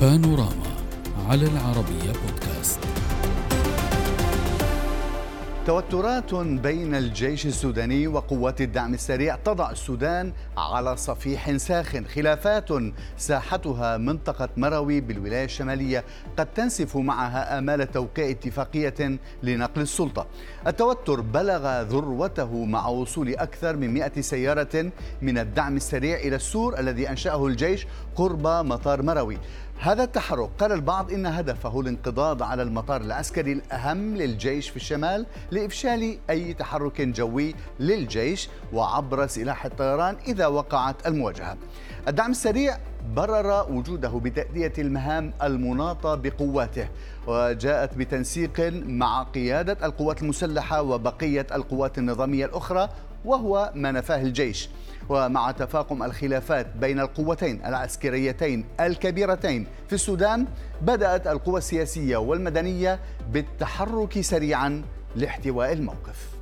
بانوراما على العربية بودكاست. توترات بين الجيش السوداني وقوات الدعم السريع تضع السودان على صفيح ساخن. خلافات ساحتها منطقة مروي بالولاية الشمالية قد تنسف معها آمال توقيع اتفاقية لنقل السلطة. التوتر بلغ ذروته مع وصول أكثر من 100 سيارة من الدعم السريع إلى السور الذي أنشأه الجيش قرب مطار مروي. هذا التحرك قال البعض إن هدفه الانقضاض على المطار العسكري الأهم للجيش في الشمال لإفشال أي تحرك جوي للجيش وعبر سلاح الطيران إذا وقعت المواجهة. الدعم السريع برر وجوده بتأدية المهام المناطة بقواته وجاءت بتنسيق مع قيادة القوات المسلحة وبقية القوات النظامية الأخرى وهو ما نفاه الجيش. ومع تفاقم الخلافات بين القوتين العسكريتين الكبيرتين في السودان بدأت القوى السياسية والمدنية بالتحرك سريعا لاحتواء الموقف.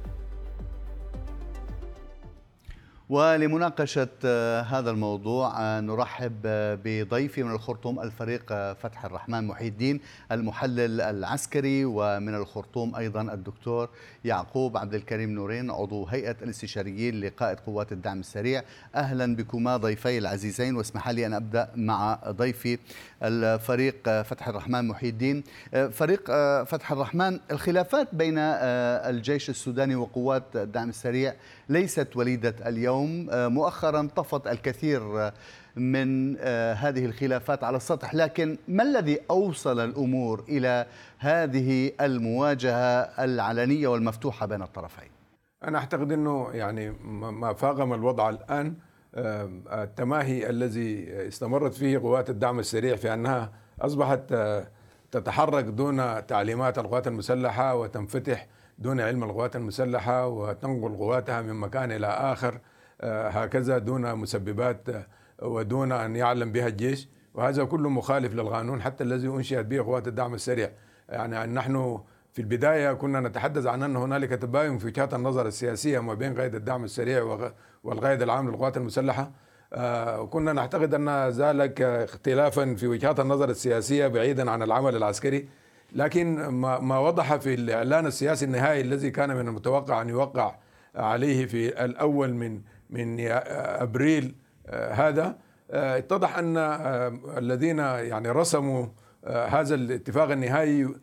ولمناقشة آه، هذا الموضوع آه، نرحب آه، بضيفي من الخرطوم الفريق فتح الرحمن محي الدين المحلل العسكري ومن الخرطوم أيضا الدكتور يعقوب عبد الكريم نورين عضو هيئة الاستشاريين لقائد قوات الدعم السريع. أهلا بكما ضيفي العزيزين واسمح لي أن أبدأ مع ضيفي الفريق فتح الرحمن محي الدين. فريق فتح الرحمن الخلافات بين الجيش السوداني وقوات الدعم السريع ليست وليدة اليوم. مؤخرا طفت الكثير من هذه الخلافات على السطح. لكن ما الذي أوصل الأمور إلى هذه المواجهة العلنية والمفتوحة بين الطرفين؟ أنا أعتقد أنه يعني ما فاقم الوضع الآن التماهي الذي استمرت فيه قوات الدعم السريع في أنها أصبحت تتحرك دون تعليمات القوات المسلحة وتنفتح دون علم القوات المسلحة وتنقل قواتها من مكان إلى آخر. هكذا دون مسببات ودون أن يعلم بها الجيش. وهذا كله مخالف للقانون حتى الذي أنشئت به قوات الدعم السريع. يعني نحن في البداية كنا نتحدث عن أن هنالك تباين في وجهات النظر السياسية ما بين قائد الدعم السريع والقائد العام للقوات المسلحة. وكنا نعتقد أن ذلك اختلافا في وجهات النظر السياسية بعيدا عن العمل العسكري. لكن ما وضح في الإعلان السياسي النهائي الذي كان من المتوقع أن يوقع عليه في الأول من من أبريل هذا. اتضح أن الذين يعني رسموا هذا الاتفاق النهائي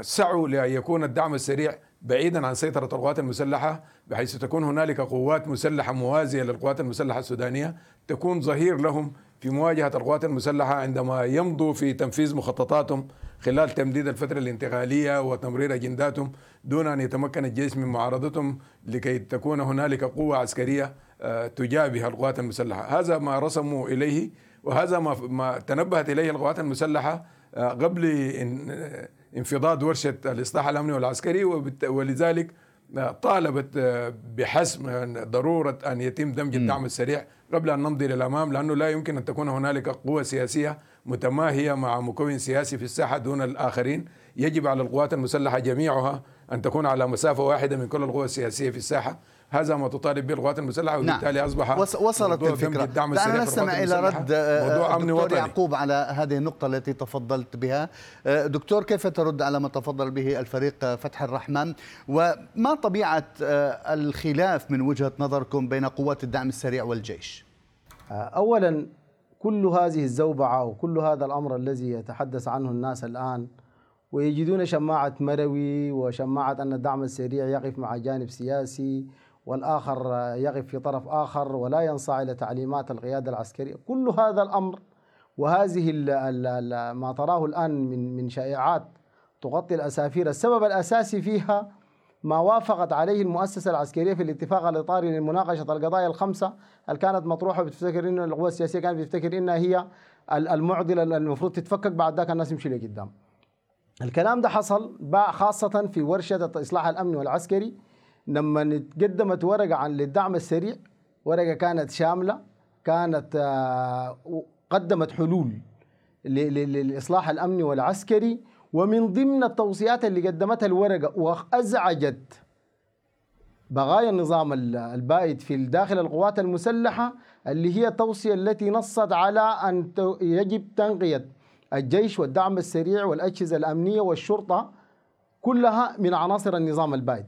سعوا لأن يكون الدعم السريع بعيدا عن سيطرة القوات المسلحة بحيث تكون هنالك قوات مسلحة موازية للقوات المسلحة السودانية تكون ظهير لهم في مواجهة القوات المسلحة عندما يمضوا في تنفيذ مخططاتهم خلال تمديد الفترة الانتقالية وتمرير أجنداتهم دون أن يتمكن الجيش من معارضتهم لكي تكون هنالك قوة عسكرية تجابه القوات المسلحة. هذا ما رسموا إليه وهذا ما, ما تنبهت إليه القوات المسلحة قبل انفضاض ورشة الإصلاح الأمني والعسكري ولذلك طالبت بحسم ضرورة أن يتم دمج الدعم السريع قبل أن نمضي للأمام لأنه لا يمكن أن تكون هنالك قوة سياسية متماهية مع مكون سياسي في الساحة دون الآخرين. يجب على القوات المسلحة جميعها أن تكون على مسافة واحدة من كل القوى السياسية في الساحة. هذا ما تطالب به القوات المسلحة نعم. وبالتالي نعم. اصبح وصلت الفكرة. دعنا نستمع إلى رد موضوع دكتور يعقوب على هذه النقطة التي تفضلت بها. دكتور كيف ترد على ما تفضل به الفريق فتح الرحمن؟ وما طبيعة الخلاف من وجهة نظركم بين قوات الدعم السريع والجيش؟ اولا كل هذه الزوبعة وكل هذا الأمر الذي يتحدث عنه الناس الآن ويجدون شماعة مروي وشماعة أن الدعم السريع يقف مع جانب سياسي والآخر يقف في طرف آخر ولا ينصاع إلى تعليمات القيادة العسكرية. كل هذا الأمر وهذه ما تراه الآن من من شائعات تغطي الأسافير. السبب الأساسي فيها ما وافقت عليه المؤسسة العسكرية في الاتفاق الإطاري لمناقشة القضايا الخمسة اللي كانت مطروحة بتفتكر إن القوى السياسية كانت بتفتكر إنها هي المعضلة اللي المفروض تتفكك بعد ذاك الناس يمشي لقدام. الكلام ده حصل خاصة في ورشة الإصلاح الأمني والعسكري لما تقدمت ورقة عن للدعم السريع ورقة كانت شاملة كانت قدمت حلول للإصلاح الأمني والعسكري. ومن ضمن التوصيات اللي قدمتها الورقة وأزعجت بغايا النظام البائد في داخل القوات المسلحة اللي هي التوصية التي نصت على أن يجب تنقية الجيش والدعم السريع والأجهزة الأمنية والشرطة كلها من عناصر النظام البائد.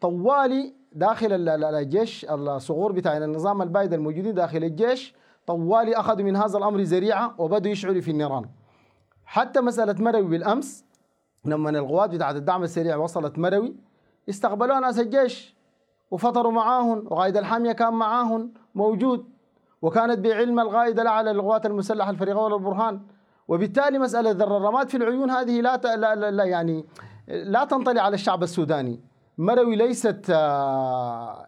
طوالي داخل ال- ال- الجيش الصغور بتاع النظام البائد الموجودين داخل الجيش طوالي أخذوا من هذا الأمر ذريعة وبدأوا يشعلوا في النيران. حتى مسألة مروي بالأمس لما القوات بتاعت الدعم السريع وصلت مروي استقبلوها ناس الجيش وفطروا معاهم وقائد الحامية كان معاهم موجود وكانت بعلم القائد الأعلى للقوات المسلحة الفريق أول البرهان وبالتالي مسألة الرماد في العيون هذه لا, ت... لا, لا, لا يعني لا تنطلي على الشعب السوداني. مروي ليست آه،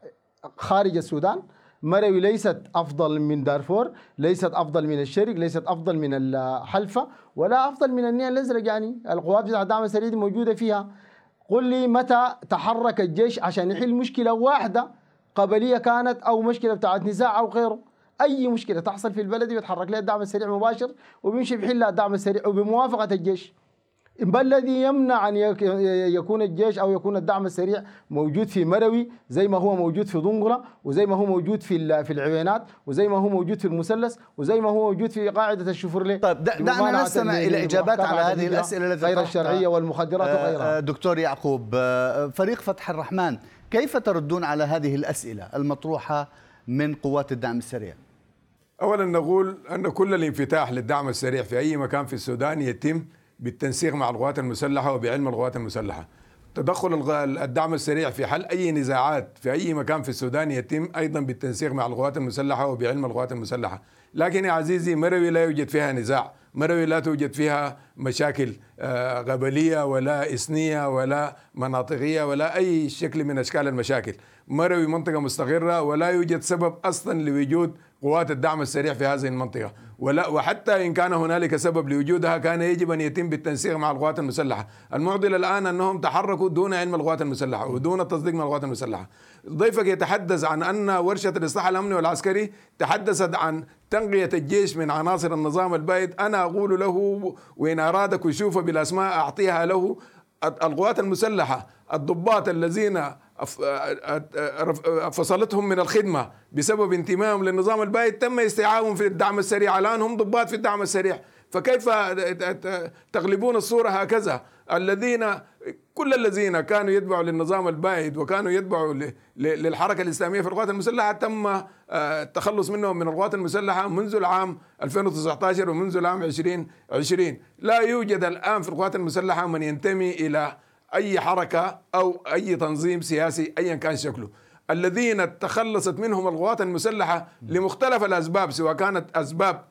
خارج السودان. مروي ليست أفضل من دارفور ليست أفضل من الشرق ليست أفضل من الحلفة ولا أفضل من النيل الأزرق يعني. القوات بتاعت الدعم السريع موجودة فيها. قل لي متى تحرك الجيش عشان يحل مشكلة واحدة قبلية كانت أو مشكلة بتاعت نزاع أو غيره. أي مشكلة تحصل في البلد بيتحرك لها الدعم السريع مباشر وبيمشي بيحلها الدعم السريع وبموافقة الجيش. ما الذي يمنع أن يك- يكون الجيش أو يكون الدعم السريع موجود في مروي زي ما هو موجود في ضنقرة وزي ما هو موجود في في العوينات وزي ما هو موجود في المثلث وزي ما هو موجود في قاعدة الشفرليه طيب، دعنا نستمع إلى إجابات على هذه الأسئلة التي غير. الشرعية والمخدرات آه، وغيرها آه، دكتور يعقوب آه، فريق فتح الرحمن كيف تردون على هذه الأسئلة المطروحة من قوات الدعم السريع اولا نقول أن كل الانفتاح للدعم السريع في أي مكان في السودان يتم بالتنسيق مع القوات المسلحة وبعلم القوات المسلحة. تدخل الدعم السريع في حل أي نزاعات في أي مكان في السودان يتم أيضا بالتنسيق مع القوات المسلحة وبعلم القوات المسلحة. لكن يا عزيزي مروي لا يوجد فيها نزاع، مروي لا توجد فيها مشاكل آه، قبليه ولا اثنيه ولا مناطقية ولا أي شكل من أشكال المشاكل. مروي منطقة مستقرة ولا يوجد سبب أصلا لوجود قوات الدعم السريع في هذه المنطقة ولا وحتى إن كان هنالك سبب لوجودها كان يجب أن يتم بالتنسيق مع القوات المسلحة. المعضلة الآن أنهم تحركوا دون علم القوات المسلحة ودون التصديق من القوات المسلحة. ضيفك يتحدث عن أن ورشة الإصلاح الأمني والعسكري تحدثت عن تنقية الجيش من عناصر النظام البائد أنا أقول له وإن أراد كشوف بالأسماء أعطيها له. القوات المسلحة الضباط الذين فصلتهم من الخدمة بسبب انتمائهم للنظام البائد تم استيعابهم في الدعم السريع. الآن هم ضباط في الدعم السريع. فكيف تغلبون الصورة هكذا؟ الذين كل الذين كانوا يتبعوا للنظام البائد وكانوا يتبعوا للحركة الإسلامية في القوات المسلحة تم آه، التخلص منهم من القوات المسلحة منذ العام 2019 ومنذ العام 2020 لا يوجد الآن في القوات المسلحة من ينتمي إلى أي حركة أو أي تنظيم سياسي ايا كان شكله. الذين تخلصت منهم القوات المسلحة لمختلف الأسباب سواء كانت أسباب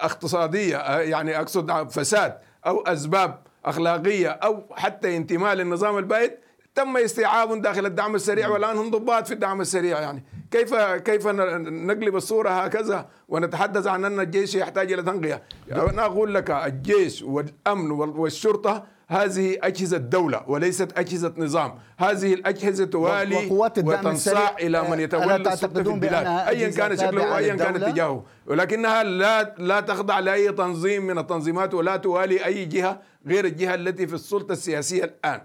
اقتصادية يعني أقصد فساد أو أسباب أخلاقية أو حتى انتماء للنظام البائد تم استيعابهم داخل الدعم السريع والآن هم ضباط في الدعم السريع يعني. كيف كيف نقلب الصورة هكذا ونتحدث عن أن الجيش يحتاج إلى تنقية؟ أنا أقول لك الجيش والأمن وال- والشرطة هذه أجهزة دولة وليست أجهزة نظام. هذه الأجهزة توالي وتنصاع إلى من ألا يتولى السلطة في البلاد. أيا كان شكله وأيا كان؟ اتجاهه ولكنها لا لا تخضع لأي تنظيم من التنظيمات ولا توالي أي جهة غير الجهة التي في السلطة السياسية الآن.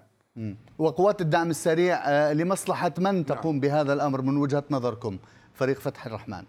وقوات الدعم السريع آه، لمصلحة من تقوم بهذا الأمر من وجهة نظركم؟ فريق فتح الرحمن.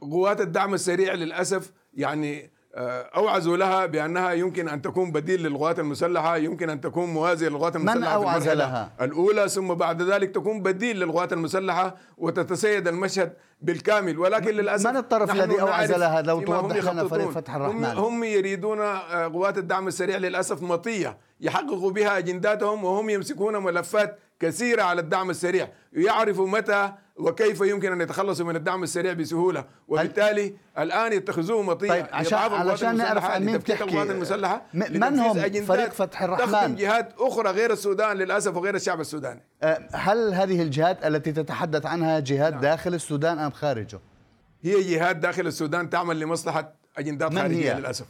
قوات الدعم السريع للأسف يعني اوعزوا لها بأنها يمكن أن تكون بديل للقوات المسلحة يمكن أن تكون موازيه للقوات المسلحة أوعز المرحلة لها؟ الأولى ثم بعد ذلك تكون بديل للقوات المسلحة وتتسيد المشهد بالكامل ولكن للأسف من الطرف الذي أوعز نعرف لها؟ لو هم توضح لنا فريق. فتح هم, الرحمن. هم يريدون آه، قوات الدعم السريع للأسف مطية يحققوا بها أجنداتهم وهم يمسكون ملفات كثيرة على الدعم السريع يعرفوا متى وكيف يمكن أن يتخلصوا من الدعم السريع بسهولة وبالتالي الآن يتخذوه مطيه طيب، عشان- علشان نعرف المسلحة، عن مين بتحكي. القوات المسلحة م- من هم أجندات فريق فتح الرحمن؟ تخدم جهات أخرى غير السودان للأسف وغير الشعب السوداني آه، هل هذه الجهات التي تتحدث عنها نعم. جهات داخل السودان أم خارجه هي جهات داخل السودان تعمل لمصلحة أجندات من خارجية هي؟ للأسف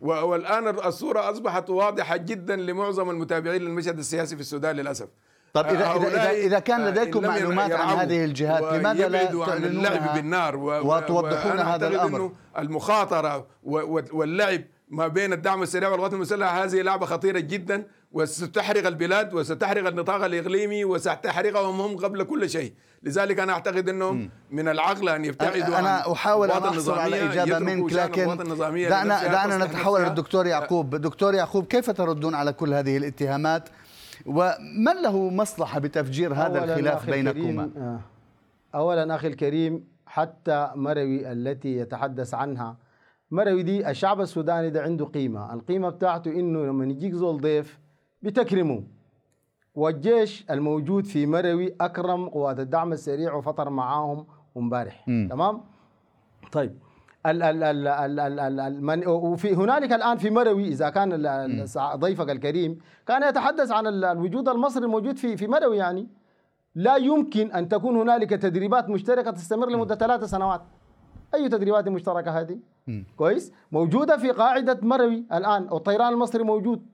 و- والآن الصورة أصبحت واضحة جدا لمعظم المتابعين للمشهد السياسي في السودان للأسف طب إذا- إذا- هؤلاء، إذا- إذا كان لديكم معلومات عن هذه الجهات، لماذا لا عن اللعب بالنار و- وتوضحون هذا؟ إنه المخاطرة واللعب ما بين الدعم السريع والقوات المسلحه هذه لعبة خطيرة جدا وستحرق البلاد وستحرق النطاق الإقليمي وستحرقهم هم قبل كل شيء. لذلك أنا أعتقد أنه من العقل أن يبتعدوا أنا أحاول أن أحصل على إجابة منك لكن دعنا, دعنا نتحول للدكتور يعقوب. دكتور يعقوب كيف تردون على كل هذه الاتهامات؟ ومن له مصلحة بتفجير هذا الخلاف بينكما؟ آه. أولا أخي الكريم حتى مروي التي يتحدث عنها مروي دي الشعب السوداني ده عنده قيمة. القيمة بتاعته إنه لما يجيك زول ضيف بتكرمه. والجيش الموجود في مروي أكرم قوات الدعم السريع وفطر معاهم امبارح. تمام؟ طيب. ال ال ال ال وفي هنالك الآن في مروي إذا كان ضيفك الكريم كان يتحدث عن الوجود المصري الموجود في في مروي يعني. لا يمكن أن تكون هنالك تدريبات مشتركة تستمر لمدة ثلاث سنوات. أي تدريبات مشتركة هذه؟ كويس. موجودة في قاعدة مروي الآن والطيران المصري موجود.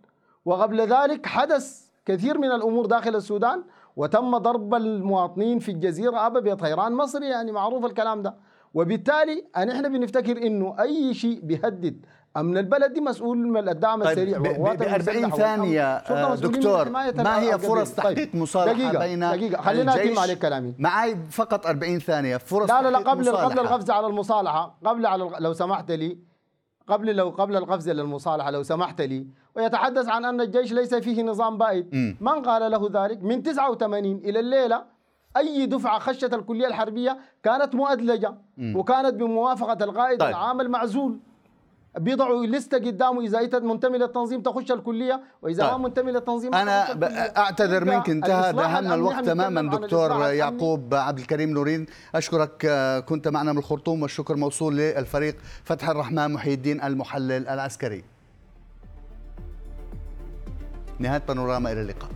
وقبل ذلك حدث كثير من الأمور داخل السودان وتم ضرب المواطنين في الجزيرة ابا بطيران مصري يعني معروف الكلام ده. وبالتالي أن إحنا بنفتكر إنه أي شيء بيهدد أمن البلد دي مسؤول من الدعم طيب السريع ب 40 ثانية دكتور ما هي فرص تحقيق مصالحه دقيقة بين دقيقة خلينا أتم عليك كلامي. معي فقط 40 ثانية فرص لا لا لا قبل مصالحة. قبل القفز على المصالحه قبل على لو سمحت لي قبل لو قبل القفز للمصالحه لو سمحت لي ويتحدث عن أن الجيش ليس فيه نظام بائد. من قال له ذلك؟ من 89 إلى الليلة أي دفعة خشت الكلية الحربية كانت مؤدلجة وكانت بموافقة القائد طيب. العام المعزول بيضعوا لسته قدامه إذا انت منتمي للتنظيم تخش الكلية وإذا طيب. ما منتمي للتنظيم أنا أعتذر منك انتهى دهمنا الوقت تماما دكتور يعقوب عبد الكريم نورين. أشكرك كنت معنا من الخرطوم والشكر موصول للفريق فتح الرحمن محي الدين المحلل العسكري. نهاية بانوراما إلى اللقاء.